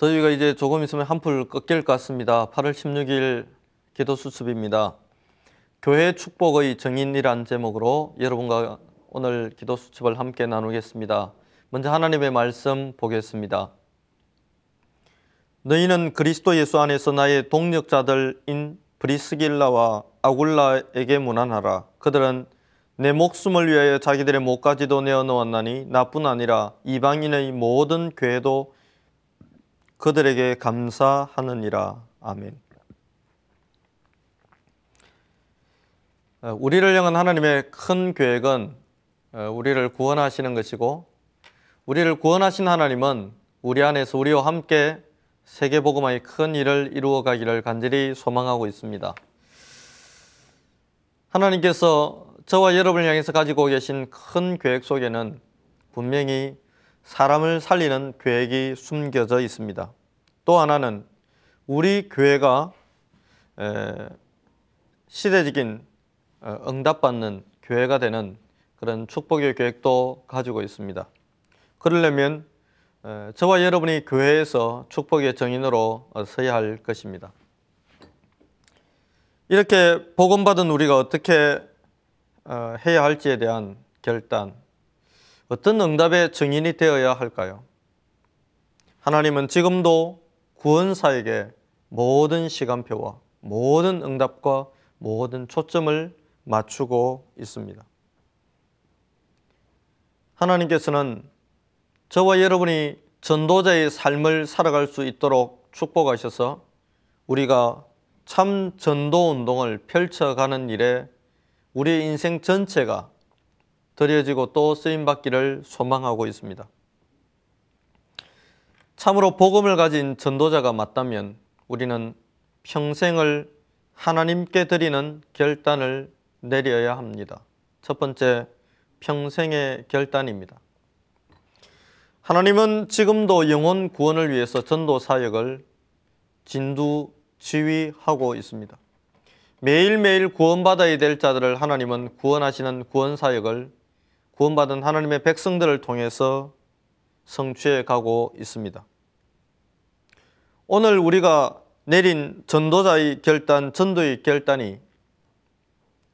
더위가 이제 조금 있으면 한풀 꺾일 것 같습니다. 8월 16일 기도 수첩입니다. 교회 축복의 정인이란 제목으로 여러분과 오늘 기도 수첩을 함께 나누겠습니다. 먼저 하나님의 말씀 보겠습니다. 너희는 그리스도 예수 안에서 나의 동력자들인 브리스길라와 아굴라에게 문안하라. 그들은 내 목숨을 위하여 자기들의 목까지도 내어 놓았나니 나뿐 아니라 이방인의 모든 교회도 그들에게 감사하느니라. 아멘. 어, 우리를 향한 하나님의 큰 계획은 어, 우리를 구원하시는 것이고 우리를 구원하신 하나님은 우리 안에서 우리와 함께 세계 복음화의 큰 일을 이루어 가기를 간절히 소망하고 있습니다. 하나님께서 저와 여러분을 향해서 가지고 계신 큰 계획 속에는 분명히 사람을 살리는 계획이 숨겨져 있습니다. 또 하나는 우리 교회가 시대적인 어, 응답받는 교회가 되는 그런 축복의 계획도 가지고 있습니다. 그러려면 저와 여러분이 교회에서 축복의 정인으로 어, 서야 할 것입니다. 이렇게 복음받은 우리가 어떻게 어, 해야 할지에 대한 결단, 어떤 응답의 증인이 되어야 할까요? 하나님은 지금도 구원사에게 모든 시간표와 모든 응답과 모든 초점을 맞추고 있습니다. 하나님께서는 저와 여러분이 전도자의 삶을 살아갈 수 있도록 축복하셔서 우리가 참 전도 운동을 펼쳐가는 일에 우리의 인생 전체가 드려지고 또 쓰임 받기를 소망하고 있습니다. 참으로 복음을 가진 전도자가 맞다면 우리는 평생을 하나님께 드리는 결단을 내려야 합니다. 첫 번째, 평생의 결단입니다. 하나님은 지금도 영혼 구원을 위해서 전도 사역을 진두 지휘하고 있습니다. 매일매일 구원받아야 될 자들을 하나님은 구원하시는 구원 사역을 구원받은 하나님의 백성들을 통해서 성취해 가고 있습니다. 오늘 우리가 내린 전도자의 결단, 전도의 결단이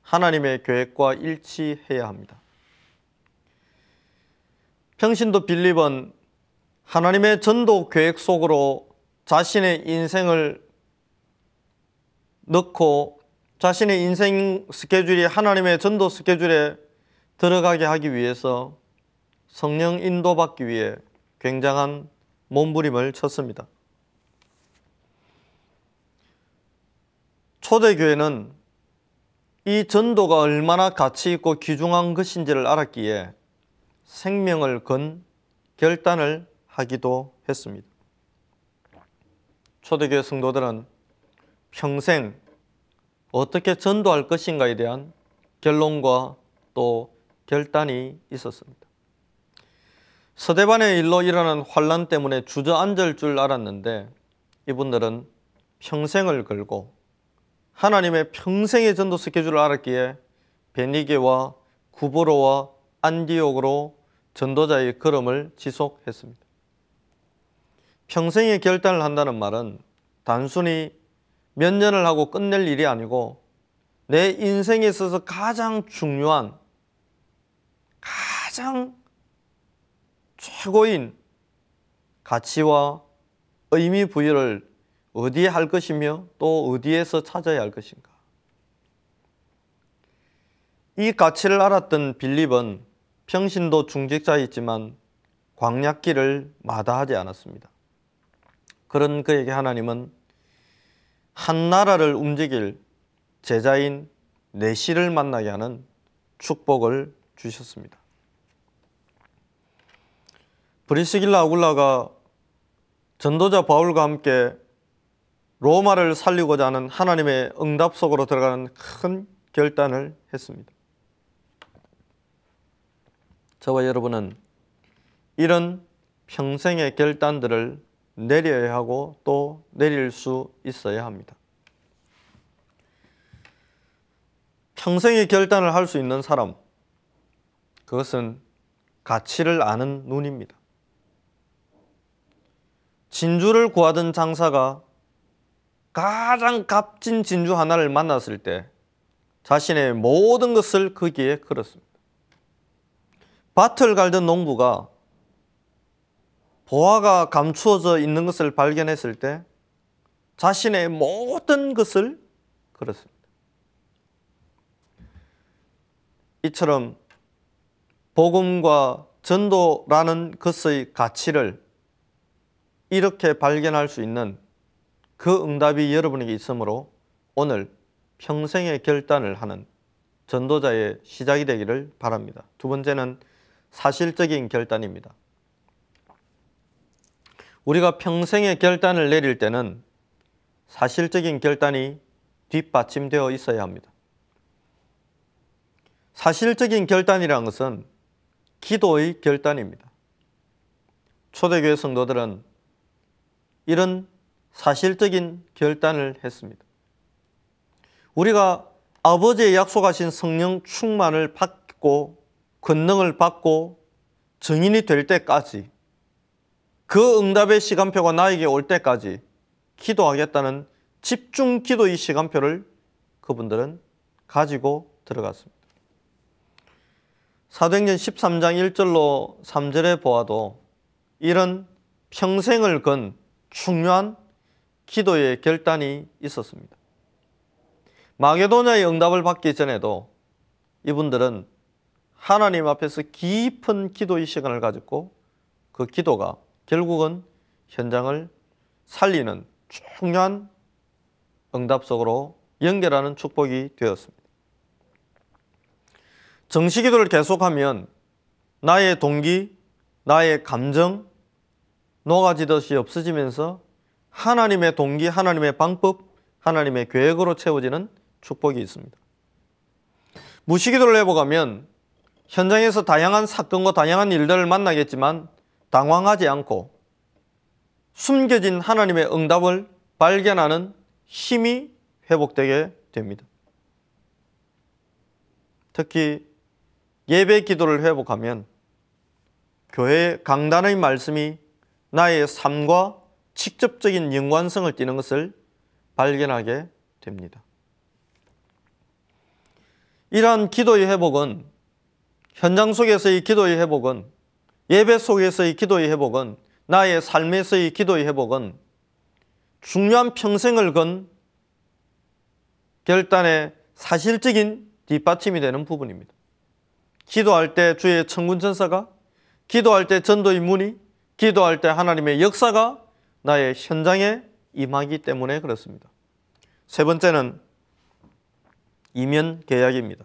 하나님의 계획과 일치해야 합니다. 평신도 빌립은 하나님의 전도 계획 속으로 자신의 인생을 넣고 자신의 인생 스케줄이 하나님의 전도 스케줄에 들어가게 하기 위해서 성령 인도받기 위해 굉장한 몸부림을 쳤습니다. 초대교회는 이 전도가 얼마나 가치 있고 귀중한 것인지를 알았기에 생명을 건 결단을 하기도 했습니다. 초대교회 성도들은 평생 어떻게 전도할 것인가에 대한 결론과 또 결단이 있었습니다. 서대반의 일로 일어난 환란 때문에 주저앉을 줄 알았는데 이분들은 평생을 걸고 하나님의 평생의 전도 스케줄을 알았기에 베니게와 구보로와 안디옥으로 전도자의 걸음을 지속했습니다. 평생의 결단을 한다는 말은 단순히 몇 년을 하고 끝낼 일이 아니고 내 인생에 있어서 가장 중요한 가장 최고인 가치와 의미 부여를 어디에 할 것이며 또 어디에서 찾아야 할 것인가. 이 가치를 알았던 빌립은 평신도 중직자였지만 광약길을 마다하지 않았습니다. 그런 그에게 하나님은 한 나라를 움직일 제자인 내시를 만나게 하는 축복을 주셨습니다. 브리스길라 아굴라가 전도자 바울과 함께 로마를 살리고자 하는 하나님의 응답 속으로 들어가는 큰 결단을 했습니다. 저와 여러분은 이런 평생의 결단들을 내려야 하고 또 내릴 수 있어야 합니다. 평생의 결단을 할 수 있는 사람, 그것은 가치를 아는 눈입니다. 진주를 구하던 장사가 가장 값진 진주 하나를 만났을 때 자신의 모든 것을 거기에 걸었습니다. 밭을 갈던 농부가 보화가 감추어져 있는 것을 발견했을 때 자신의 모든 것을 걸었습니다. 이처럼 복음과 전도라는 것의 가치를 이렇게 발견할 수 있는 그 응답이 여러분에게 있으므로 오늘 평생의 결단을 하는 전도자의 시작이 되기를 바랍니다. 두 번째는 사실적인 결단입니다. 우리가 평생의 결단을 내릴 때는 사실적인 결단이 뒷받침되어 있어야 합니다. 사실적인 결단이라는 것은 기도의 결단입니다. 초대교회 성도들은 이런 사실적인 결단을 했습니다. 우리가 아버지의 약속하신 성령 충만을 받고 권능을 받고 증인이 될 때까지 그 응답의 시간표가 나에게 올 때까지 기도하겠다는 집중 기도의 시간표를 그분들은 가지고 들어갔습니다. 사도행전 13장 1절로 3절에 보아도 이런 평생을 건 중요한 기도의 결단이 있었습니다. 마게도냐의 응답을 받기 전에도 이분들은 하나님 앞에서 깊은 기도의 시간을 가졌고 그 기도가 결국은 현장을 살리는 중요한 응답 속으로 연결하는 축복이 되었습니다. 정시 기도를 계속하면 나의 동기, 나의 감정 녹아지듯이 없어지면서 하나님의 동기, 하나님의 방법, 하나님의 계획으로 채워지는 축복이 있습니다. 무시기도를 해보가면 현장에서 다양한 사건과 다양한 일들을 만나겠지만 당황하지 않고 숨겨진 하나님의 응답을 발견하는 힘이 회복되게 됩니다. 특히 예배 기도를 회복하면 교회 강단의 말씀이 나의 삶과 직접적인 연관성을 띠는 것을 발견하게 됩니다. 이러한 기도의 회복은 현장 속에서의 기도의 회복은 예배 속에서의 기도의 회복은 나의 삶에서의 기도의 회복은 중요한 평생을 건 결단의 사실적인 뒷받침이 되는 부분입니다. 기도할 때 주의 천군 천사가, 기도할 때 전도의 문이, 기도할 때 하나님의 역사가 나의 현장에 임하기 때문에 그렇습니다. 세 번째는 이면 계약입니다.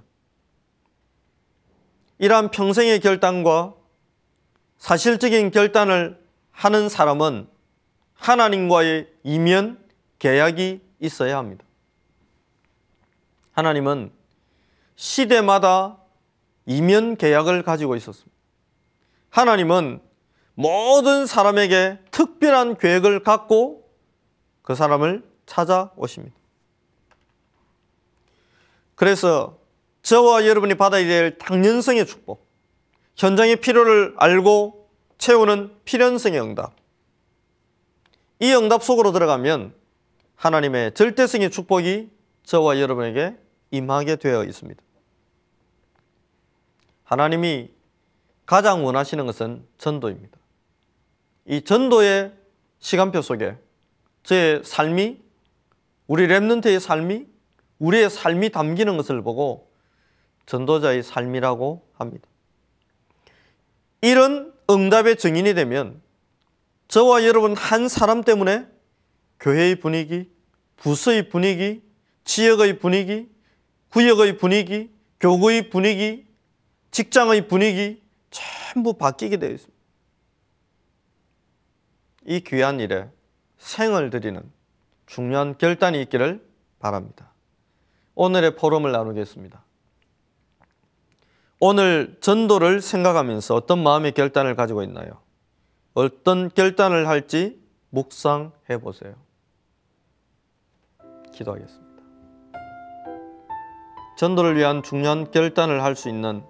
이러한 평생의 결단과 사실적인 결단을 하는 사람은 하나님과의 이면 계약이 있어야 합니다. 하나님은 시대마다 이면 계약을 가지고 있었습니다. 하나님은 모든 사람에게 특별한 계획을 갖고 그 사람을 찾아오십니다. 그래서 저와 여러분이 받아야 될 당연성의 축복, 현장의 필요를 알고 채우는 필연성의 응답. 이 응답 속으로 들어가면 하나님의 절대성의 축복이 저와 여러분에게 임하게 되어 있습니다. 하나님이 가장 원하시는 것은 전도입니다. 이 전도의 시간표 속에 제 삶이 우리 랩런트의 삶이 우리의 삶이 담기는 것을 보고 전도자의 삶이라고 합니다. 이런 응답의 증인이 되면 저와 여러분 한 사람 때문에 교회의 분위기, 부서의 분위기, 지역의 분위기, 구역의 분위기, 교구의 분위기, 직장의 분위기 전부 바뀌게 되어 있습니다. 이 귀한 일에 생을 드리는 중요한 결단이 있기를 바랍니다. 오늘의 포럼을 나누겠습니다. 오늘 전도를 생각하면서 어떤 마음의 결단을 가지고 있나요? 어떤 결단을 할지 묵상해 보세요. 기도하겠습니다. 전도를 위한 중요한 결단을 할 수 있는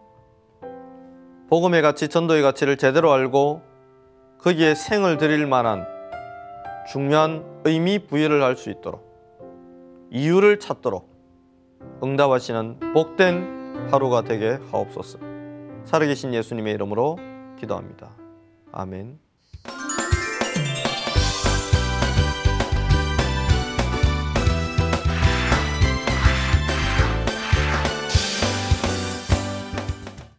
복음의 가치, 전도의 가치를 제대로 알고 거기에 생을 드릴 만한 중요한 의미 부여를 할 수 있도록 이유를 찾도록 응답하시는 복된 하루가 되게 하옵소서. 살아계신 예수님의 이름으로 기도합니다. 아멘.